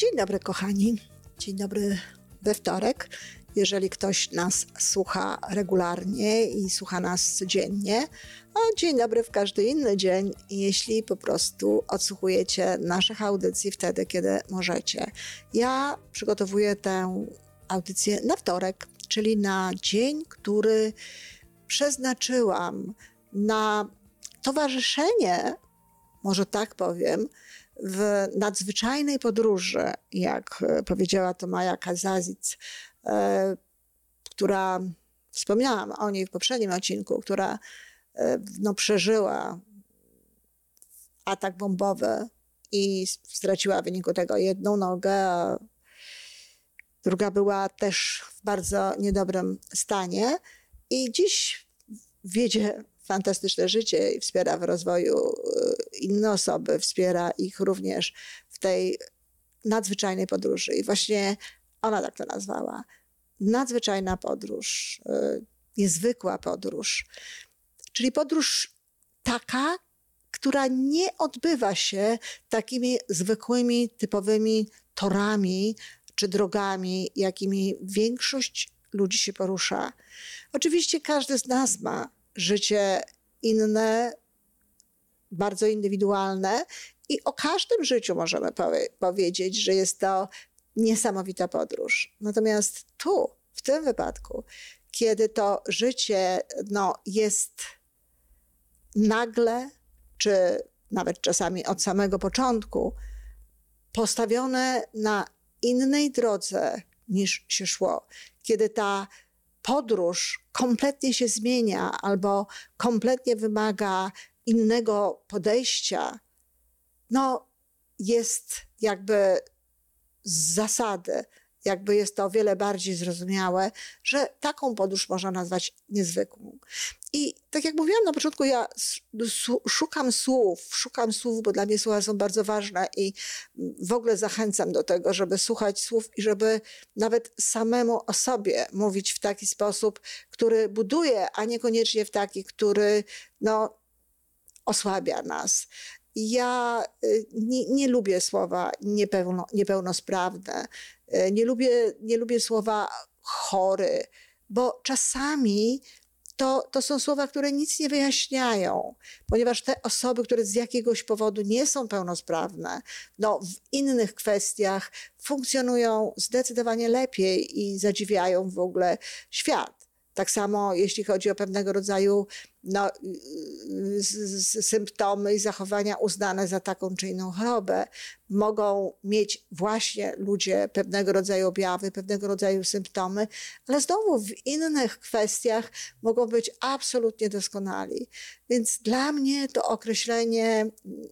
Dzień dobry, kochani. Dzień dobry we wtorek. Jeżeli ktoś nas słucha regularnie i słucha nas codziennie, a dzień dobry w każdy inny dzień, jeśli po prostu odsłuchujecie naszych audycji wtedy, kiedy możecie. Ja przygotowuję tę audycję na wtorek, czyli na dzień, który przeznaczyłam na towarzyszenie, może tak powiem, w nadzwyczajnej podróży, jak e, powiedziała to Maja Kazazic, e, która, wspomniałam o niej w poprzednim odcinku, która e, no, przeżyła atak bombowy i straciła w wyniku tego jedną nogę, druga była też w bardzo niedobrym stanie. I dziś wiedzie fantastyczne życie i wspiera w rozwoju y, inne osoby, wspiera ich również w tej nadzwyczajnej podróży. I właśnie ona tak to nazwała. Nadzwyczajna podróż, y, niezwykła podróż. Czyli podróż taka, która nie odbywa się takimi zwykłymi, typowymi torami czy drogami, jakimi większość ludzi się porusza. Oczywiście każdy z nas ma życie inne, bardzo indywidualne i o każdym życiu możemy powie powiedzieć, że jest to niesamowita podróż. Natomiast tu, w tym wypadku, kiedy to życie no, jest nagle, czy nawet czasami od samego początku, postawione na innej drodze niż się szło, kiedy ta podróż kompletnie się zmienia albo kompletnie wymaga innego podejścia, no jest jakby z zasady, jakby jest to o wiele bardziej zrozumiałe, że taką podróż można nazwać niezwykłą. I tak jak mówiłam na początku, ja szukam słów, szukam słów, bo dla mnie słowa są bardzo ważne i w ogóle zachęcam do tego, żeby słuchać słów i żeby nawet samemu o sobie mówić w taki sposób, który buduje, a niekoniecznie w taki, który no, osłabia nas. Ja y, nie, nie lubię słowa niepełno, niepełnosprawne, y, nie lubię, nie lubię słowa chory, bo czasami to, to są słowa, które nic nie wyjaśniają, ponieważ te osoby, które z jakiegoś powodu nie są pełnosprawne, no, w innych kwestiach funkcjonują zdecydowanie lepiej i zadziwiają w ogóle świat. Tak samo jeśli chodzi o pewnego rodzaju no, symptomy i zachowania uznane za taką czy inną chorobę, mogą mieć właśnie ludzie pewnego rodzaju objawy, pewnego rodzaju symptomy, ale znowu w innych kwestiach mogą być absolutnie doskonali. Więc dla mnie to określenie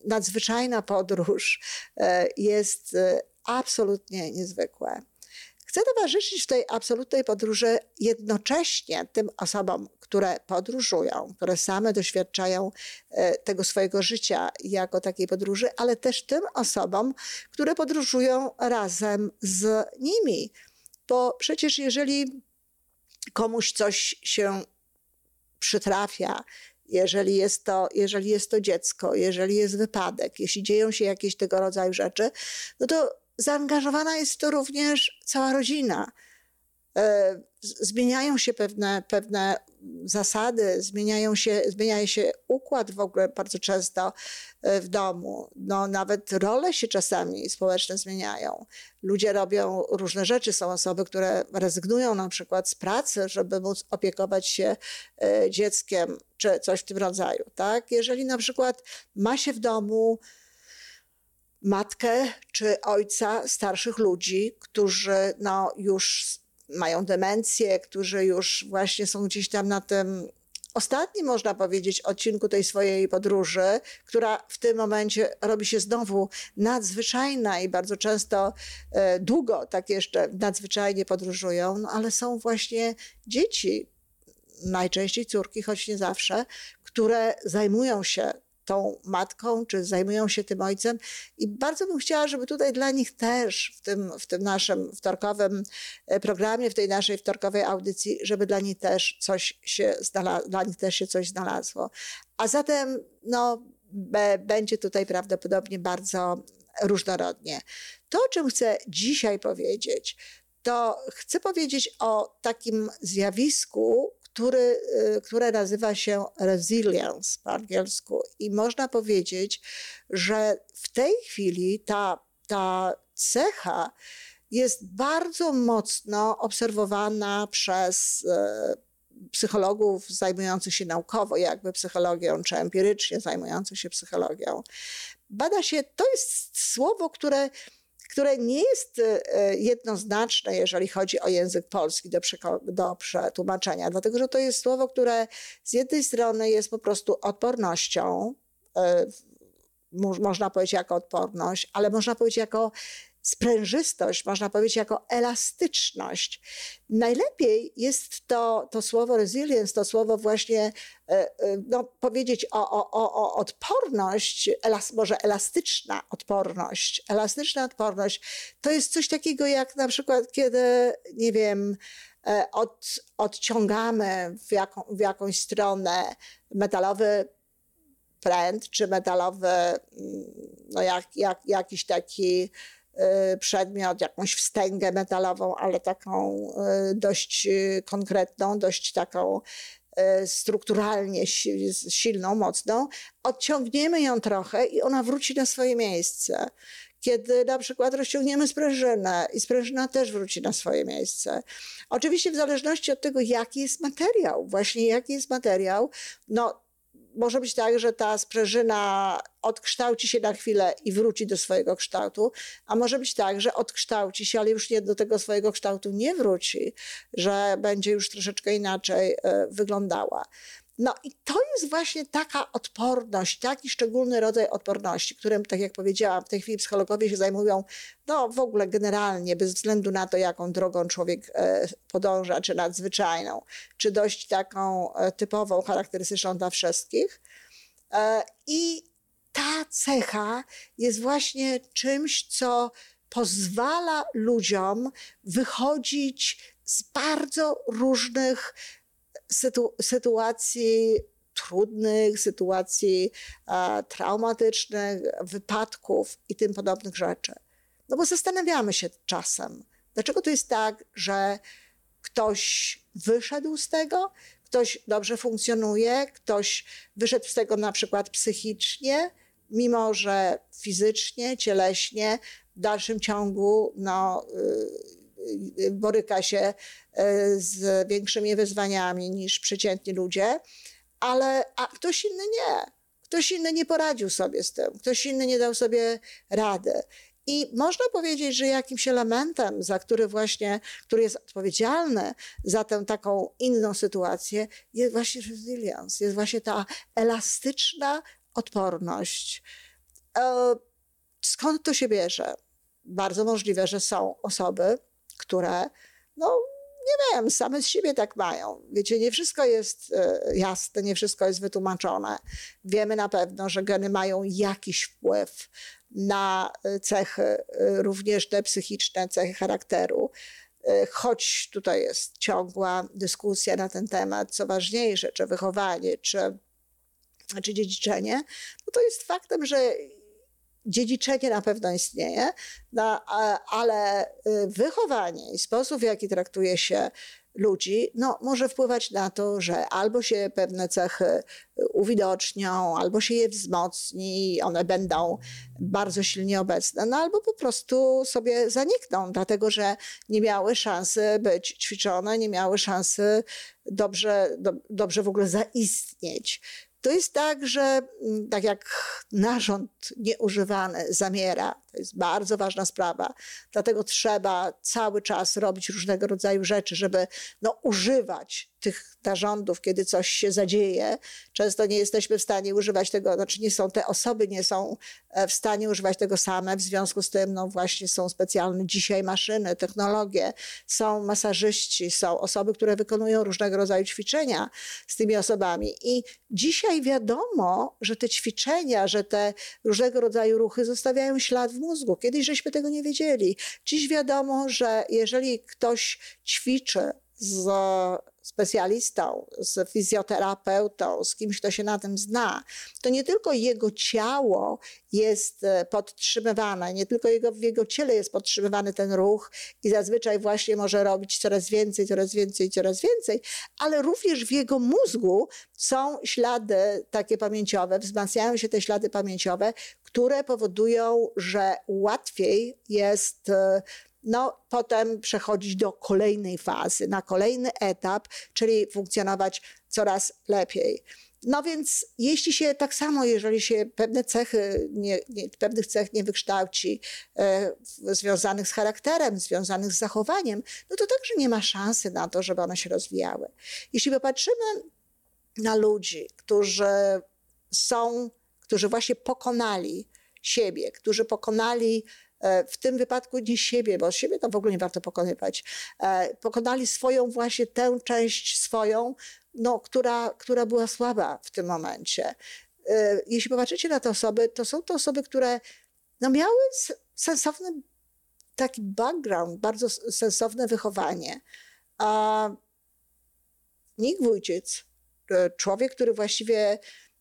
nadzwyczajna podróż e, jest e, absolutnie niezwykłe. Chcę towarzyszyć w tej absolutnej podróży jednocześnie tym osobom, które podróżują, które same doświadczają e, tego swojego życia jako takiej podróży, ale też tym osobom, które podróżują razem z nimi. Bo przecież jeżeli komuś coś się przytrafia, jeżeli jest, to, jeżeli jest to dziecko, jeżeli jest wypadek, jeśli dzieją się jakieś tego rodzaju rzeczy, no to zaangażowana jest to również cała rodzina. E, zmieniają się pewne, pewne zasady, zmieniają się, zmienia się układ w ogóle bardzo często e, w domu. No, nawet role się czasami społeczne zmieniają. Ludzie robią różne rzeczy. Są osoby, które rezygnują na przykład z pracy, żeby móc opiekować się e, dzieckiem, czy coś w tym rodzaju. Tak? Jeżeli na przykład ma się w domu matkę czy ojca starszych ludzi, którzy no, już mają demencję, którzy już właśnie są gdzieś tam na tym ostatnim, można powiedzieć, odcinku tej swojej podróży, która w tym momencie robi się znowu nadzwyczajna i bardzo często e, długo tak jeszcze nadzwyczajnie podróżują, no ale są właśnie dzieci, najczęściej córki, choć nie zawsze, które zajmują się tą matką, czy zajmują się tym ojcem. I bardzo bym chciała, żeby tutaj dla nich też w tym, w tym naszym wtorkowym e, programie, w tej naszej wtorkowej audycji, żeby dla nich też coś się znalazło, dla nich też się coś znalazło. A zatem, no, będzie tutaj prawdopodobnie bardzo różnorodnie. To, o czym chcę dzisiaj powiedzieć, to chcę powiedzieć o takim zjawisku, który, y, które nazywa się resilience po angielsku. I można powiedzieć, że w tej chwili ta, ta cecha jest bardzo mocno obserwowana przez y, psychologów zajmujących się naukowo jakby psychologią, czy empirycznie zajmujących się psychologią. Bada się, to jest słowo, które które nie jest e, jednoznaczne, jeżeli chodzi o język polski do, do przetłumaczenia, dlatego że to jest słowo, które z jednej strony jest po prostu odpornością, e, można powiedzieć jako odporność, ale można powiedzieć jako sprężystość, można powiedzieć jako elastyczność. Najlepiej jest to, to słowo resilience, to słowo właśnie e, e, no, powiedzieć o, o, o odporność, elas, może elastyczna odporność. Elastyczna odporność to jest coś takiego jak na przykład, kiedy, nie wiem, e, od, odciągamy w, jaką, w jakąś stronę metalowy pręt, czy metalowy, mm, no jak, jak, jakiś taki przedmiot, jakąś wstęgę metalową, ale taką y, dość y, konkretną, dość taką strukturalnie silną, mocną, odciągniemy ją trochę i ona wróci na swoje miejsce. Kiedy na przykład rozciągniemy sprężynę i sprężyna też wróci na swoje miejsce. Oczywiście w zależności od tego, jaki jest materiał, właśnie jaki jest materiał, no może być tak, że ta sprężyna odkształci się na chwilę i wróci do swojego kształtu, a może być tak, że odkształci się, ale już nie do tego swojego kształtu nie wróci, że będzie już troszeczkę inaczej e, wyglądała. No i to jest właśnie taka odporność, taki szczególny rodzaj odporności, którym, tak jak powiedziałam, w tej chwili psychologowie się zajmują, no w ogóle generalnie, bez względu na to, jaką drogą człowiek e, podąża, czy nadzwyczajną, czy dość taką e, typową, charakterystyczną dla wszystkich. E, I ta cecha jest właśnie czymś, co pozwala ludziom wychodzić z bardzo różnych sytu sytuacji trudnych, sytuacji e, traumatycznych, wypadków i tym podobnych rzeczy. No bo zastanawiamy się czasem, dlaczego to jest tak, że ktoś wyszedł z tego, ktoś dobrze funkcjonuje, ktoś wyszedł z tego na przykład psychicznie, mimo że fizycznie, cieleśnie w dalszym ciągu no, y, boryka się e, z większymi wyzwaniami niż przeciętni ludzie, ale a ktoś inny nie. Ktoś inny nie poradził sobie z tym, ktoś inny nie dał sobie rady. I można powiedzieć, że jakimś elementem, za który właśnie, który jest odpowiedzialny za tę taką inną sytuację, jest właśnie resilience, jest właśnie ta elastyczna odporność. E, skąd to się bierze? Bardzo możliwe, że są osoby, które, no nie wiem, same z siebie tak mają. Wiecie, nie wszystko jest e, jasne, nie wszystko jest wytłumaczone. Wiemy na pewno, że geny mają jakiś wpływ na e, cechy, e, również te psychiczne cechy charakteru. Choć tutaj jest ciągła dyskusja na ten temat, co ważniejsze, czy wychowanie, czy, czy dziedziczenie, no to jest faktem, że dziedziczenie na pewno istnieje, no, ale y, wychowanie i sposób, w jaki traktuje się ludzi, no, może wpływać na to, że albo się pewne cechy uwidocznią, albo się je wzmocni, one będą bardzo silnie obecne, no, albo po prostu sobie zanikną, dlatego że nie miały szansy być ćwiczone, nie miały szansy dobrze, do, dobrze w ogóle zaistnieć. To jest tak, że mm, tak jak narząd nieużywany zamiera, to jest bardzo ważna sprawa, dlatego trzeba cały czas robić różnego rodzaju rzeczy, żeby no, używać tych narządów, kiedy coś się zadzieje. Często nie jesteśmy w stanie używać tego, znaczy nie są te osoby, nie są e, w stanie używać tego same, w związku z tym no właśnie są specjalne dzisiaj maszyny, technologie, są masażyści, są osoby, które wykonują różnego rodzaju ćwiczenia z tymi osobami. I dzisiaj wiadomo, że te ćwiczenia, że te różnego rodzaju ruchy zostawiają ślad mózgu. Kiedyś żeśmy tego nie wiedzieli. Dziś wiadomo, że jeżeli ktoś ćwiczy z specjalistą, z fizjoterapeutą, z kimś, kto się na tym zna, to nie tylko jego ciało jest e, podtrzymywane, nie tylko jego, w jego ciele jest podtrzymywany ten ruch i zazwyczaj właśnie może robić coraz więcej, coraz więcej, coraz więcej, ale również w jego mózgu są ślady takie pamięciowe, wzmacniają się te ślady pamięciowe, które powodują, że łatwiej jest e, no, potem przechodzić do kolejnej fazy, na kolejny etap, czyli funkcjonować coraz lepiej. No więc jeśli się tak samo, jeżeli się pewne cechy, nie, nie, pewnych cech nie wykształci e, związanych z charakterem, związanych z zachowaniem, no to także nie ma szansy na to, żeby one się rozwijały. Jeśli popatrzymy na ludzi, którzy są, którzy właśnie pokonali siebie, którzy pokonali w tym wypadku nie siebie, bo siebie to w ogóle nie warto pokonywać. E, pokonali swoją właśnie tę część swoją, no, która, która była słaba w tym momencie. E, jeśli popatrzycie na te osoby, to są to osoby, które no, miały sensowny taki background, bardzo sensowne wychowanie. A Nick Wójcic, człowiek, który właściwie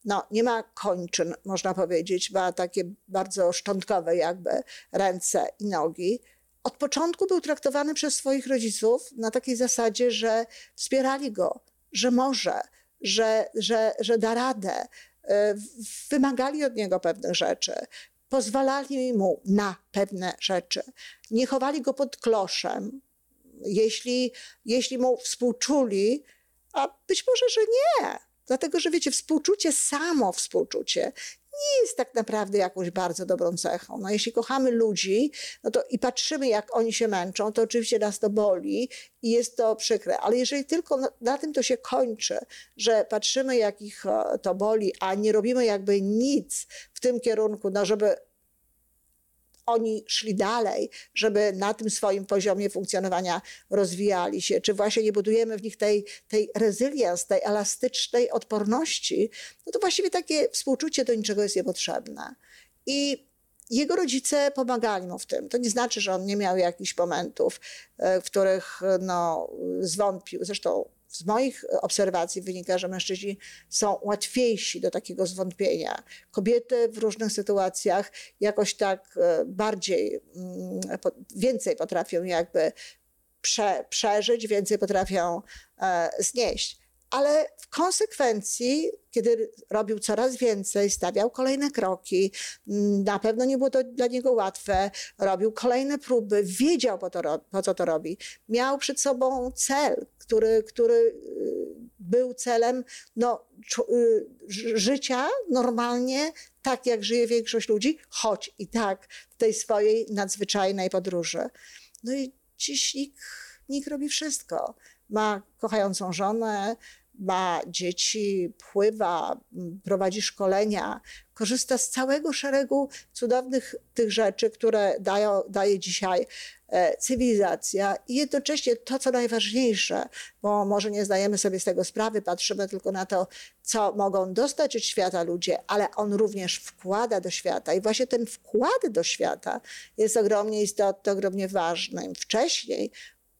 no, nie ma kończyn, można powiedzieć, ma takie bardzo szczątkowe jakby ręce i nogi. Od początku był traktowany przez swoich rodziców na takiej zasadzie, że wspierali go, że może, że, że, że da radę, e, wymagali od niego pewnych rzeczy, pozwalali mu na pewne rzeczy, nie chowali go pod kloszem. Jeśli, jeśli mu współczuli, a być może, że nie, Dlatego, że wiecie, współczucie, samo współczucie nie jest tak naprawdę jakąś bardzo dobrą cechą. No, jeśli kochamy ludzi no to i patrzymy, jak oni się męczą, to oczywiście nas to boli i jest to przykre. Ale jeżeli tylko na, tym to się kończy, że patrzymy, jak ich e, to boli, a nie robimy jakby nic w tym kierunku, no żeby oni szli dalej, żeby na tym swoim poziomie funkcjonowania rozwijali się, czy właśnie nie budujemy w nich tej, tej resilience, tej elastycznej odporności, no to właściwie takie współczucie do niczego jest niepotrzebne. I jego rodzice pomagali mu w tym. To nie znaczy, że on nie miał jakichś momentów, e, w których no, zwątpił. Zresztą z moich obserwacji wynika, że mężczyźni są łatwiejsi do takiego zwątpienia. Kobiety w różnych sytuacjach jakoś tak e, bardziej, mm, więcej potrafią jakby prze, przeżyć, więcej potrafią e, znieść ale w konsekwencji, kiedy robił coraz więcej, stawiał kolejne kroki, mm, na pewno nie było to dla niego łatwe, robił kolejne próby, wiedział po, to, po co to robi, miał przed sobą cel, który, który y, był celem no, y, życia normalnie, tak jak żyje większość ludzi, choć i tak w tej swojej nadzwyczajnej podróży. No i dziś nikt, nikt robi wszystko ma kochającą żonę, ma dzieci, pływa, prowadzi szkolenia, korzysta z całego szeregu cudownych tych rzeczy, które dają, daje dzisiaj e, cywilizacja i jednocześnie to, co najważniejsze, bo może nie zdajemy sobie z tego sprawy, patrzymy tylko na to, co mogą dostać od świata ludzie, ale on również wkłada do świata i właśnie ten wkład do świata jest ogromnie istotny, ogromnie ważny. Wcześniej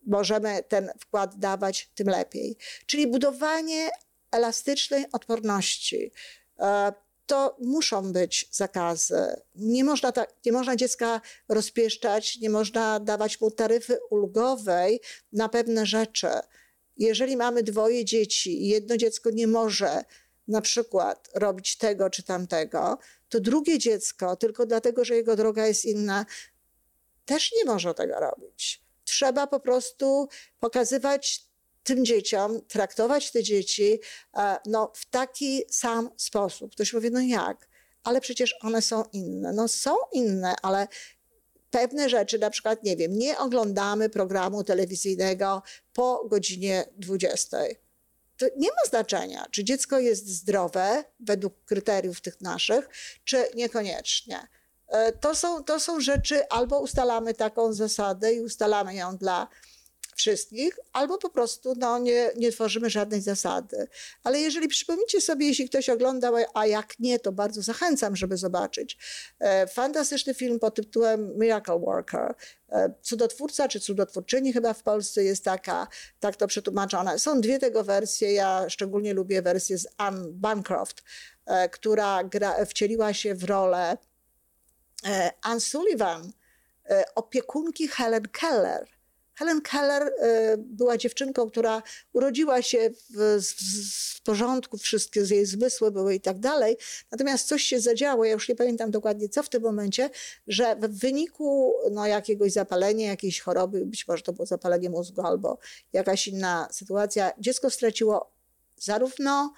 możemy ten wkład dawać, tym lepiej. Czyli budowanie elastycznej odporności. E, to muszą być zakazy. Nie można, ta, nie można dziecka rozpieszczać, nie można dawać mu taryfy ulgowej na pewne rzeczy. Jeżeli mamy dwoje dzieci i jedno dziecko nie może na przykład robić tego czy tamtego, to drugie dziecko, tylko dlatego, że jego droga jest inna, też nie może tego robić trzeba po prostu pokazywać tym dzieciom, traktować te dzieci e, no, w taki sam sposób. Ktoś powie, no jak? Ale przecież one są inne. No są inne, ale pewne rzeczy, na przykład, nie wiem, nie oglądamy programu telewizyjnego po godzinie 20. To nie ma znaczenia, czy dziecko jest zdrowe według kryteriów tych naszych, czy niekoniecznie. E, to są, to są rzeczy, albo ustalamy taką zasadę i ustalamy ją dla wszystkich, albo po prostu no, nie, nie tworzymy żadnej zasady. Ale jeżeli przypomnicie sobie, jeśli ktoś oglądał, a jak nie, to bardzo zachęcam, żeby zobaczyć. E, fantastyczny film pod tytułem Miracle Worker. E, cudotwórca czy cudotwórczyni chyba w Polsce jest taka, tak to przetłumaczone. Są dwie tego wersje. Ja szczególnie lubię wersję z Anne Bancroft, która gra, wcieliła się w rolę Anne Sullivan, opiekunki Helen Keller Helen Keller y, była dziewczynką, która urodziła się w, w, porządku, wszystkie jej zmysły były i tak dalej. Natomiast coś się zadziało, ja już nie pamiętam dokładnie co w tym momencie, że w wyniku no, jakiegoś zapalenia, jakiejś choroby, być może to było zapalenie mózgu albo jakaś inna sytuacja, dziecko straciło zarówno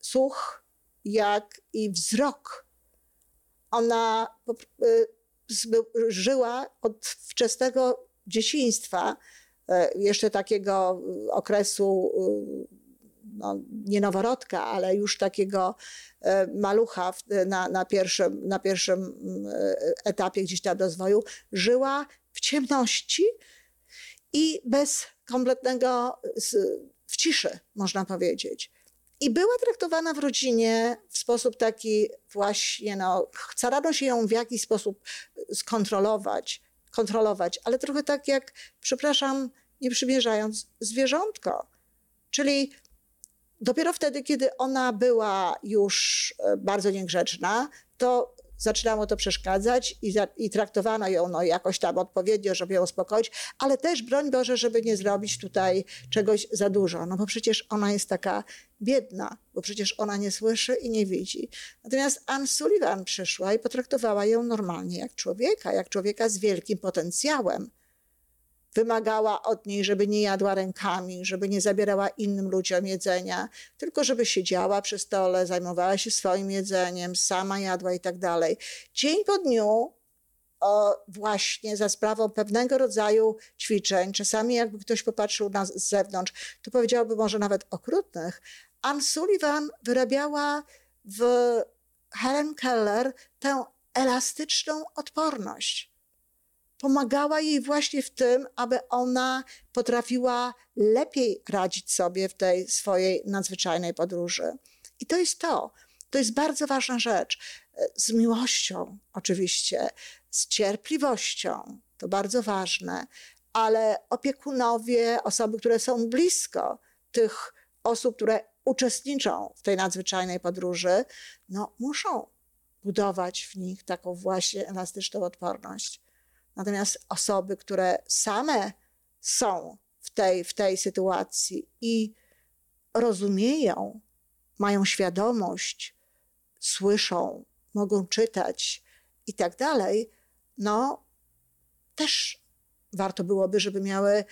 słuch, jak i wzrok. Ona y, żyła od wczesnego dzieciństwa, e, jeszcze takiego e, okresu e, no, nie noworodka, ale już takiego malucha na, na, pierwszym, na pierwszym etapie gdzieś tam rozwoju, żyła w ciemności i bez kompletnego, w ciszy, można powiedzieć. I była traktowana w rodzinie w sposób taki właśnie, no, starano się ją w jakiś sposób skontrolować, kontrolować, ale trochę tak jak, przepraszam, nie przymierzając, zwierzątko. Czyli dopiero wtedy, kiedy ona była już e, bardzo niegrzeczna, to zaczynało to przeszkadzać i, za, i traktowano ją no, jakoś tam odpowiednio, żeby ją uspokoić, ale też broń Boże, żeby nie zrobić tutaj czegoś za dużo, no bo przecież ona jest taka biedna, bo przecież ona nie słyszy i nie widzi. Natomiast Anne Sullivan przyszła i potraktowała ją normalnie jak człowieka, jak człowieka z wielkim potencjałem wymagała od niej, żeby nie jadła rękami, żeby nie zabierała innym ludziom jedzenia, tylko żeby siedziała przy stole, zajmowała się swoim jedzeniem, sama jadła i tak dalej. Dzień po dniu o, właśnie za sprawą pewnego rodzaju ćwiczeń, czasami jakby ktoś popatrzył na z zewnątrz, to powiedziałby może nawet okrutnych, Anne Sullivan wyrabiała w Helen Keller tę elastyczną odporność pomagała jej właśnie w tym, aby ona potrafiła lepiej radzić sobie w tej swojej nadzwyczajnej podróży. I to jest to. To jest bardzo ważna rzecz. Z miłością, oczywiście, z cierpliwością, to bardzo ważne, ale opiekunowie, osoby, które są blisko tych osób, które uczestniczą w tej nadzwyczajnej podróży, no, muszą budować w nich taką właśnie elastyczną odporność. Natomiast osoby, które same są w tej, w tej sytuacji i rozumieją, mają świadomość, słyszą, mogą czytać i tak dalej, no też warto byłoby, żeby miały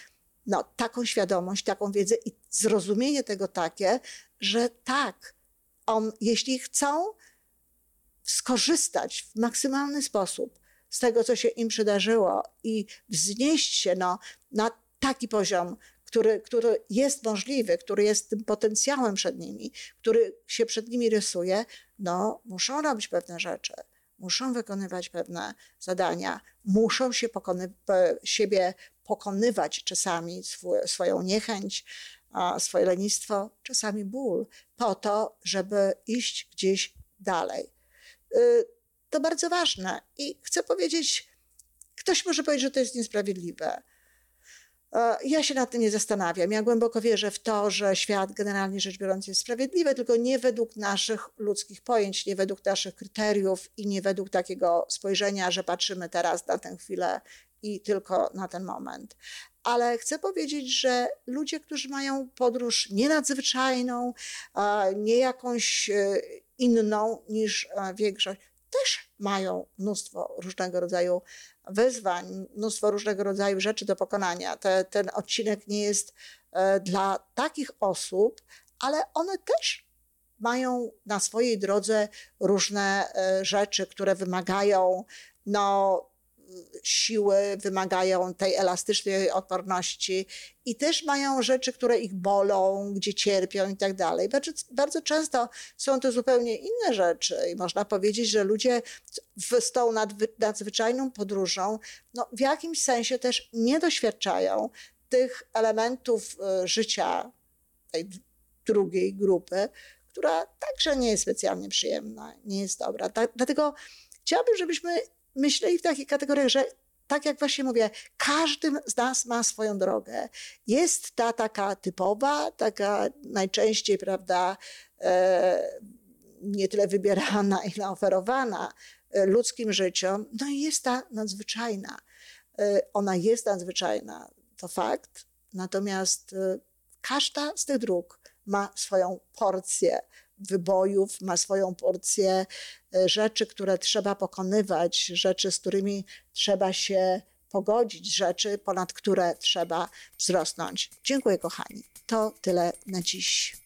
no, taką świadomość, taką wiedzę i zrozumienie tego takie, że tak, on, jeśli chcą skorzystać w maksymalny sposób z tego, co się im przydarzyło i wznieść się no, na taki poziom, który, który jest możliwy, który jest tym potencjałem przed nimi, który się przed nimi rysuje, no muszą robić pewne rzeczy, muszą wykonywać pewne zadania, muszą się pokony siebie pokonywać czasami swój, swoją niechęć, swoje lenistwo, czasami ból, po to, żeby iść gdzieś dalej. Y, to bardzo ważne. I chcę powiedzieć, ktoś może powiedzieć, że to jest niesprawiedliwe. E, ja się nad tym nie zastanawiam. Ja głęboko wierzę w to, że świat generalnie rzecz biorąc jest sprawiedliwy, tylko nie według naszych ludzkich pojęć, nie według naszych kryteriów i nie według takiego spojrzenia, że patrzymy teraz na tę chwilę i tylko na ten moment. Ale chcę powiedzieć, że ludzie, którzy mają podróż nie nadzwyczajną, nie jakąś e, inną niż e, większość, też mają mnóstwo różnego rodzaju wyzwań, mnóstwo różnego rodzaju rzeczy do pokonania. Te, ten odcinek nie jest e, dla takich osób, ale one też mają na swojej drodze różne e, rzeczy, które wymagają no, siły, wymagają tej elastycznej odporności i też mają rzeczy, które ich bolą, gdzie cierpią i tak dalej. Bardzo, często są to zupełnie inne rzeczy i można powiedzieć, że ludzie z tą nadzwyczajną podróżą no, w jakimś sensie też nie doświadczają tych elementów e, życia tej drugiej grupy, która także nie jest specjalnie przyjemna, nie jest dobra. Ta, dlatego chciałabym, żebyśmy myśleli w takich kategoriach, że tak jak właśnie mówię, każdy z nas ma swoją drogę. Jest ta taka typowa, taka najczęściej, prawda, e, nie tyle wybierana, ile oferowana e, ludzkim życiom, no i jest ta nadzwyczajna. E, Ona jest nadzwyczajna, to fakt, natomiast każda z tych dróg ma swoją porcję wybojów, ma swoją porcję e, rzeczy, które trzeba pokonywać, rzeczy, z którymi trzeba się pogodzić, rzeczy, ponad które trzeba wzrosnąć. Dziękuję, kochani. To tyle na dziś.